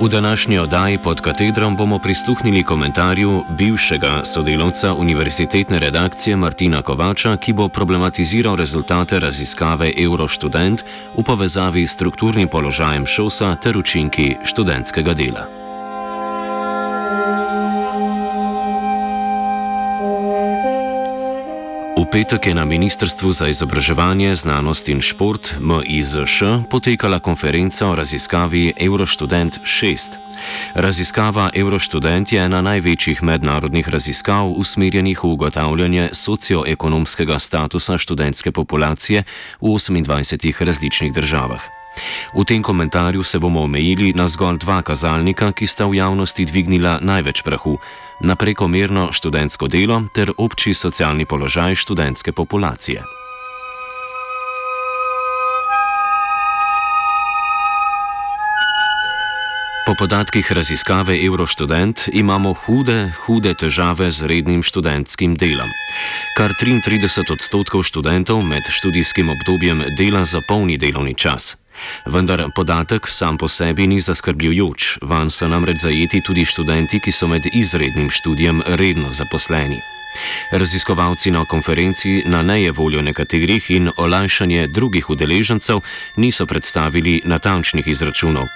V današnji oddaji pod katedrom bomo prisluhnili komentarju bivšega sodelavca univerzitetne redakcije Martina Kovača, ki bo problematiziral rezultate raziskave Eurostudent v povezavi s strukturnim položajem šosa ter učinki študentskega dela. Petek je na Ministrstvu za izobraževanje, znanost in šport MIZŠ potekala konferenca o raziskavi Eurostudent 6. Raziskava Eurostudent je ena največjih mednarodnih raziskav usmerjenih v ugotavljanje socioekonomskega statusa študentske populacije v 28 različnih državah. V tem komentarju se bomo omejili na zgolj dva kazalnika, ki sta v javnosti dvignila največ prahu: na prekomerno študentsko delo ter obči socialni položaj študentske populacije. Po podatkih raziskave Eurostudent imamo hude, hude težave z rednim študentskim delom. Kar 33 odstotkov študentov med študijskim obdobjem dela za polni delovni čas. Vendar podatek sam po sebi ni zaskrbljujoč, van so namreč zajeti tudi študenti, ki so med izrednim študijem redno zaposleni. Raziskovalci na konferenci na nejevoljo nekaterih in olajšanje drugih udeležencev niso predstavili natančnih izračunov.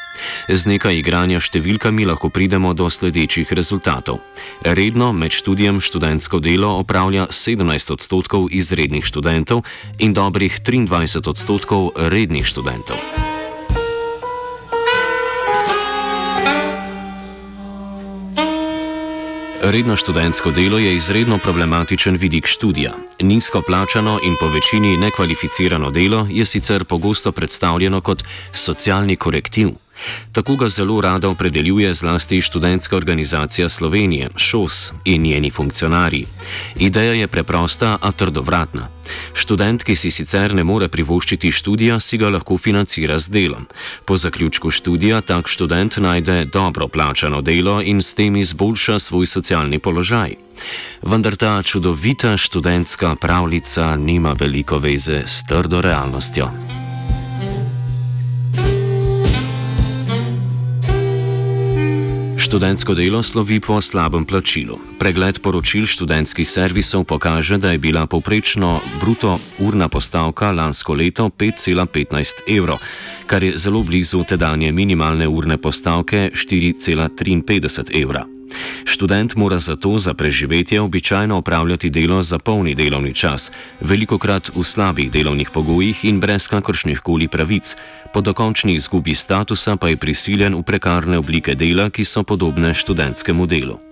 Z nekaj igranja številkami lahko pridemo do sledečih rezultatov. Redno med študijem študentsko delo opravlja 17 odstotkov izrednih študentov in dobrih 23 odstotkov rednih študentov. Redno študentsko delo je izredno problematičen vidik študija. Nizko plačano in po večini nekvalificirano delo je sicer pogosto predstavljeno kot socialni korektiv. Tako ga zelo rada opredeljuje zlasti študentska organizacija Slovenije, ŠOS in njeni funkcionarji. Ideja je preprosta, a trdovratna. Študent, ki si sicer ne more privoščiti študija, si ga lahko financira z delom. Po zaključku študija tak študent najde dobro plačano delo in s tem izboljša svoj socialni položaj. Vendar ta čudovita študentska pravljica nima veliko veze s trdo realnostjo. Študentsko delo slovi po slabem plačilu. Pregled poročil študentskih servisov pokaže, da je bila povprečno bruto urna postavka lansko leto 5,15 evrov, kar je zelo blizu tedanje minimalne urne postavke 4,53 evra. Študent mora zato za preživetje običajno opravljati delo za polni delovni čas, veliko krat v slabih delovnih pogojih in brez kakršnih koli pravic, po dokončni izgubi statusa pa je prisiljen v prekarne oblike dela, ki so podobne študentskemu delu.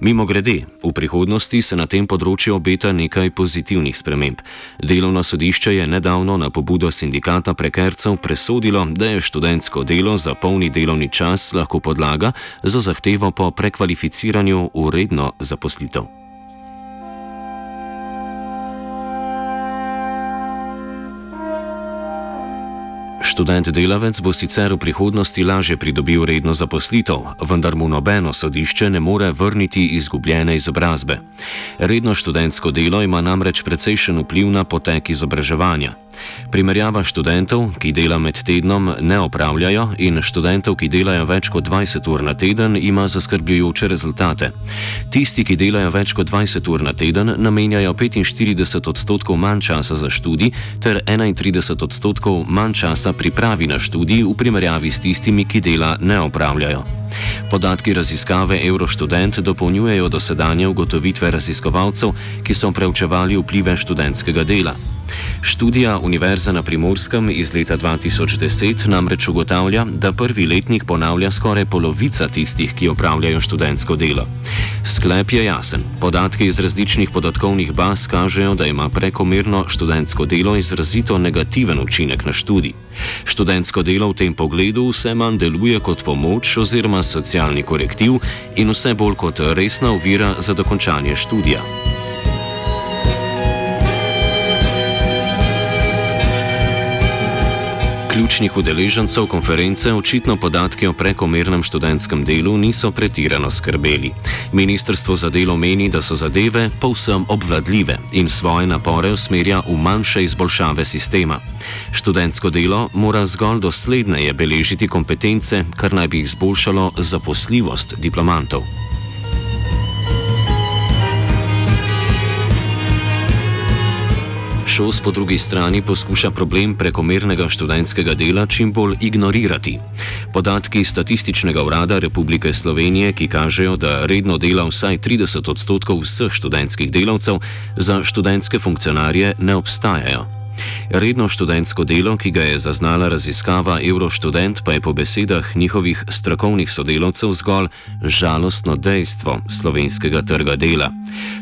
Mimo grede, v prihodnosti se na tem področju obeta nekaj pozitivnih sprememb. Delovno sodišče je nedavno na pobudo sindikata prekercev presodilo, da je študentsko delo za polni delovni čas lahko podlaga za zahtevo po prekvalificiranju v redno zaposlitev. Študent delavec bo sicer v prihodnosti lažje pridobil redno zaposlitev, vendar mu nobeno sodišče ne more vrniti izgubljene izobrazbe. Redno študentsko delo ima namreč precejšen vpliv na potek izobraževanja. Primerjava študentov, ki dela med tednom, ne opravljajo, in študentov, ki delajo več kot 20 ur na teden, ima zaskrbljujoče rezultate. Tisti, ki delajo več kot 20 ur na teden, namenjajo 45 odstotkov manj časa za študij ter 31 odstotkov manj časa pripravi na študij v primerjavi s tistimi, ki dela ne opravljajo. Podatki raziskave Eurostudent dopolnjujejo dosedanje ugotovitve raziskovalcev, ki so preučevali vplive študentskega dela. Študija Univerze na Primorskem iz leta 2010 namreč ugotavlja, da prvi letnik ponavlja skoraj polovica tistih, ki opravljajo študentsko delo. Sklep je jasen. Podatki iz različnih podatkovnih baz kažejo, da ima prekomerno študentsko delo izrazito negativen učinek na študij. Študentsko delo v tem pogledu vse manj deluje kot pomoč oziroma socialni korektiv in vse bolj kot resna ovira za dokončanje študija. Ključnih udeležencev konference očitno podatki o prekomernem študentskem delu niso pretirano skrbeli. Ministrstvo za delo meni, da so zadeve povsem obvladljive in svoje napore usmerja v manjše izboljšave sistema. Študentsko delo mora zgolj dosledneje beležiti kompetence, kar naj bi izboljšalo zaposljivost diplomantov. ŠOS po drugi strani poskuša problem prekomernega študentskega dela čim bolj ignorirati. Podatki Statističnega urada Republike Slovenije, ki kažejo, da redno dela vsaj 30 odstotkov vseh študentskih delavcev, za študentske funkcionarje ne obstajajo. Redno študentsko delo, ki ga je zaznala raziskava Euroštudent, pa je po besedah njihovih strokovnih sodelavcev zgolj žalostno dejstvo slovenskega trga dela.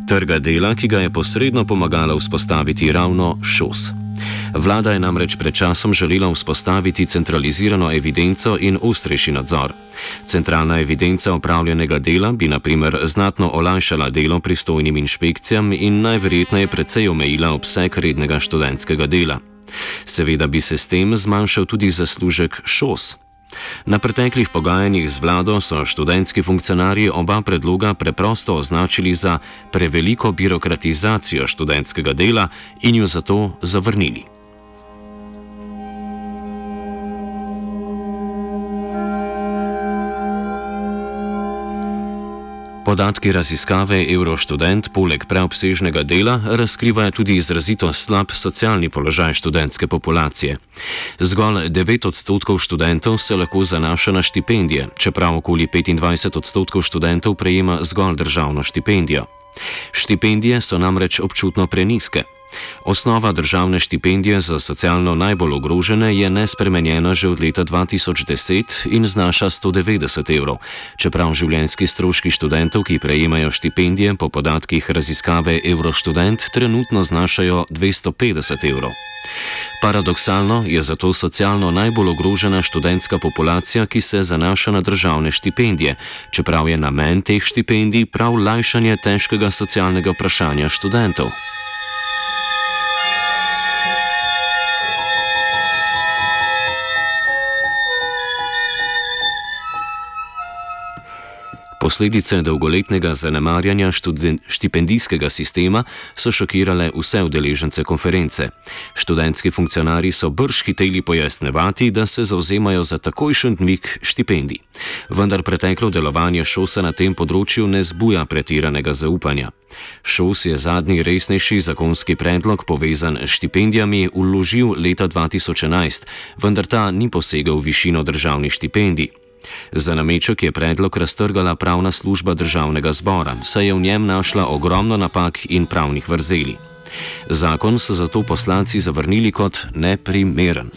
Trga dela, ki ga je posredno pomagala vzpostaviti ravno ŠOS. Vlada je namreč pred časom želela vzpostaviti centralizirano evidenco in ostrejši nadzor. Centralna evidenca upravljenega dela bi naprimer znatno olajšala delo pristojnim inšpekcijam in najverjetneje precej omejila obseg rednega študentskega dela. Seveda bi se s tem zmanjšal tudi zaslužek ŠOS. Na preteklih pogajanjih z vlado so študentski funkcionarji oba predloga preprosto označili za preveliko birokratizacijo študentskega dela in jo zato zavrnili. Podatki raziskave Euroštudent poleg preobsežnega dela razkrivajo tudi izrazito slab socialni položaj študentske populacije. Zgolj 9 odstotkov študentov se lahko zanaša na štipendije, čeprav okoli 25 odstotkov študentov prejema zgolj državno štipendijo. Štipendije so namreč občutno preniske. Osnova državne štipendije za socialno najbolj ogrožene je nespremenjena že od leta 2010 in znaša 190 evrov, čeprav življenjski stroški študentov, ki prejemajo štipendije po podatkih raziskave Eurostudent, trenutno znašajo 250 evrov. Paradoksalno je zato socialno najbolj ogrožena študentska populacija, ki se zanaša na državne štipendije, čeprav je namen teh štipendij prav lajšanje težkega socialnega vprašanja študentov. Posledice dolgoletnega zanemarjanja štipendijskega sistema so šokirale vse udeležence konference. Študentski funkcionari so brž hiteli pojasnevati, da se zauzemajo za takojšen dvig štipendij. Vendar preteklo delovanje šosa na tem področju ne zbuja pretiranega zaupanja. Šos je zadnji resnejši zakonski predlog povezan s štipendijami uložil leta 2011, vendar ta ni posegel v višino državnih štipendij. Za nameček je predlog raztrgala pravna služba državnega zbora, saj je v njem našla ogromno napak in pravnih vrzeli. Zakon so zato poslanci zavrnili kot neprimeren.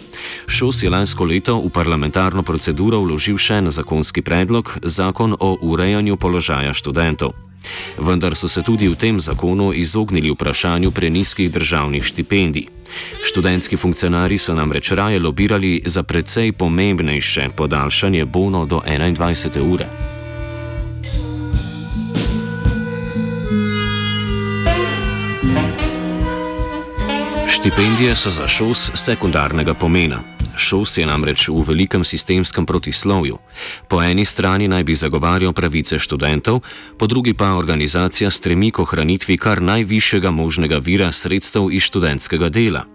Šos je lansko leto v parlamentarno proceduro vložil še en zakonski predlog, zakon o urejanju položaja študentov. Vendar so se tudi v tem zakonu izognili vprašanju preniskih državnih štipendij. Študentski funkcionari so namreč raje lobirali za precej pomembnejše podaljšanje bono do 21. ure. Štipendije so za šos sekundarnega pomena. Šos je namreč v velikem sistemskem protislovju. Po eni strani naj bi zagovarjal pravice študentov, po drugi pa organizacija stremi k ohranitvi kar najvišjega možnega vira sredstev iz študentskega dela.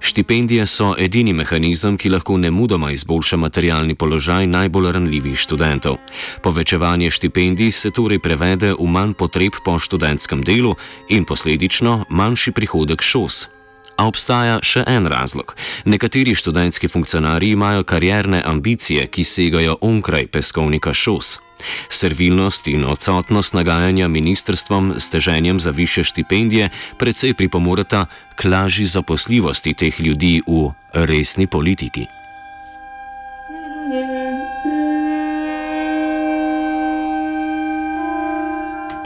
Štipendije so edini mehanizem, ki lahko ne mudoma izboljša materialni položaj najbolj ranljivih študentov. Povečevanje štipendij se torej prevede v manj potreb po študentskem delu in posledično manjši prihodek šos. A obstaja še en razlog. Nekateri študentski funkcionarji imajo karierne ambicije, ki segajo onkraj peskovnika šos. Servilnost in odsotnost nagajanja ministrstvom s teženjem za više štipendije precej pripomorata k lažji zaposljivosti teh ljudi v resni politiki.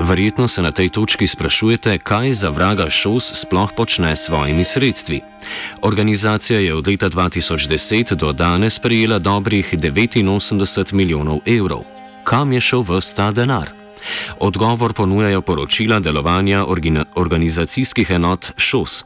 Verjetno se na tej točki sprašujete, kaj za vraga šos sploh počne s svojimi sredstvi. Organizacija je od leta 2010 do danes prejela dobrih 89 milijonov evrov. Kam je šel vsta denar? Odgovor ponujajo poročila delovanja organizacijskih enot ŠOS.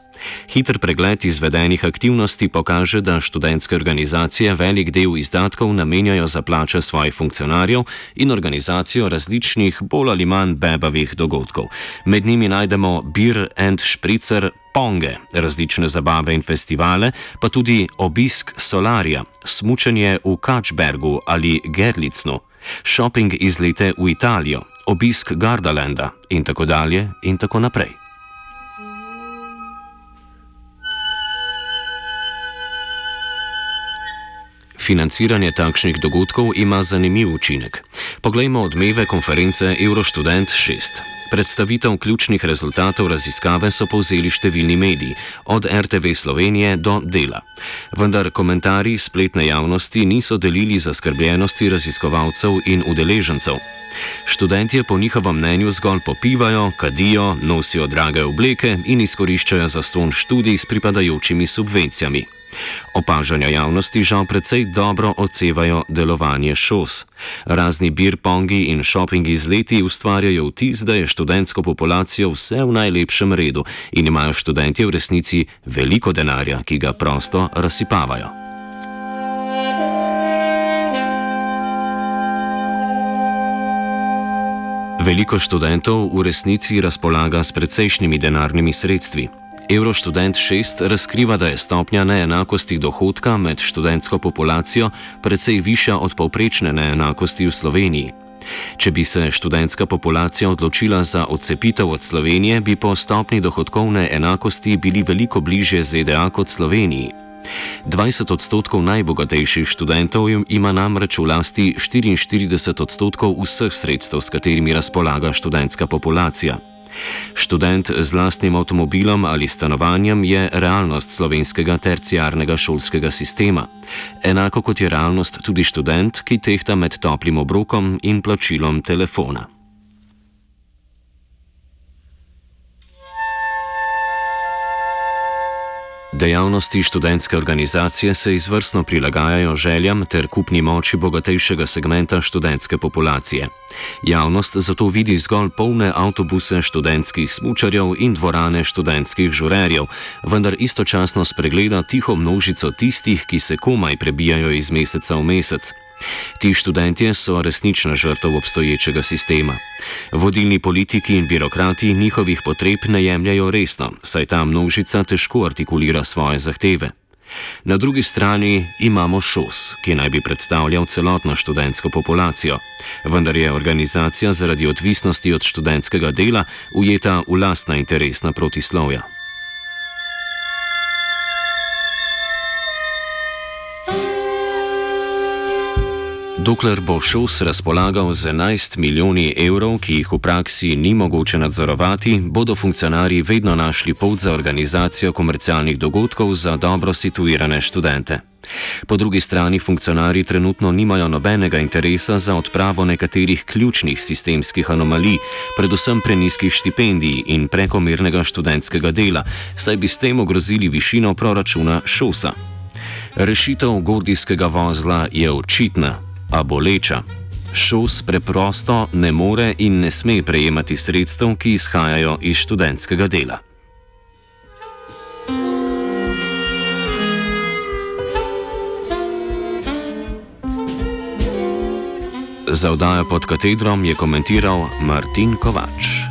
Hiter pregled izvedenih aktivnosti pokaže, da študentske organizacije velik del izdatkov namenjajo za plače svojih funkcionarjev in organizacijo različnih bolj ali manj bebavih dogodkov. Med njimi najdemo Beer and Spritzer, Ponge, različne zabave in festivale, pa tudi obisk solarija, smučanje v Kačbergu ali Gerlicnu, šoping izlete v Italijo, obisk Gardalanda in tako dalje in tako naprej. Financiranje takšnih dogodkov ima zanimiv učinek. Poglejmo odmeve konference Eurostudent 6. Predstavitev ključnih rezultatov raziskave so povzeli številni mediji, od RTV Slovenije do Dela. Vendar komentarji spletne javnosti niso delili zaskrbljenosti raziskovalcev in udeležencev. Študentje po njihovem mnenju zgolj popivajo, kadijo, nosijo drage obleke in izkoriščajo zaston študij s pripadajočimi subvencijami. Opažanja javnosti žal precej dobro odsevajo delovanje šos. Razni birpongi in shopping izleti ustvarjajo vtis, da je študentsko populacijo vse v najlepšem redu in imajo študentje v resnici veliko denarja, ki ga prosto razsipavajo. Veliko študentov v resnici razpolaga s precejšnjimi denarnimi sredstvi. Eurostudent 6 razkriva, da je stopnja neenakosti dohodka med študentsko populacijo precej višja od povprečne neenakosti v Sloveniji. Če bi se študentska populacija odločila za odcepitev od Slovenije, bi po stopni dohodkovne enakosti bili veliko bliže ZDA kot Sloveniji. 20 odstotkov najbogatejših študentov ima namreč v lasti 44 odstotkov vseh sredstev, s katerimi razpolaga študentska populacija. Študent z lastnim avtomobilom ali stanovanjem je realnost slovenskega terciarnega šolskega sistema. Enako kot je realnost tudi študent, ki tehta med toplim obrokom in plačilom telefona. Dejavnosti študentske organizacije se izvrstno prilagajajo željam ter kupni moči bogatejšega segmenta študentske populacije. Javnost zato vidi zgolj polne avtobuse študentskih smučarjev in dvorane študentskih žurerjev, vendar istočasno spregleda tiho množico tistih, ki se komaj prebijajo iz meseca v mesec. Ti študentje so resnična žrtev obstoječega sistema. Vodilni politiki in birokrati njihovih potreb ne jemljajo resno, saj ta množica težko artikulira svoje zahteve. Na drugi strani imamo ŠOS, ki naj bi predstavljal celotno študentsko populacijo, vendar je organizacija zaradi odvisnosti od študentskega dela ujeta v lastna interesna protislovja. Dokler bo ŠOS razpolagal z 11 milijoni evrov, ki jih v praksi ni mogoče nadzorovati, bodo funkcionarji vedno našli pot za organizacijo komercialnih dogodkov za dobro situirane študente. Po drugi strani funkcionarji trenutno nimajo nobenega interesa za odpravo nekaterih ključnih sistemskih anomalij, predvsem preniskih štipendij in prekomernega študentskega dela, saj bi s tem ogrozili višino proračuna ŠOS-a. Rešitev gordijskega vozla je očitna a boleča. Šos preprosto ne more in ne sme prejemati sredstev, ki izhajajo iz študentskega dela. Za vdajo pod katedrom je komentiral Martin Kovač.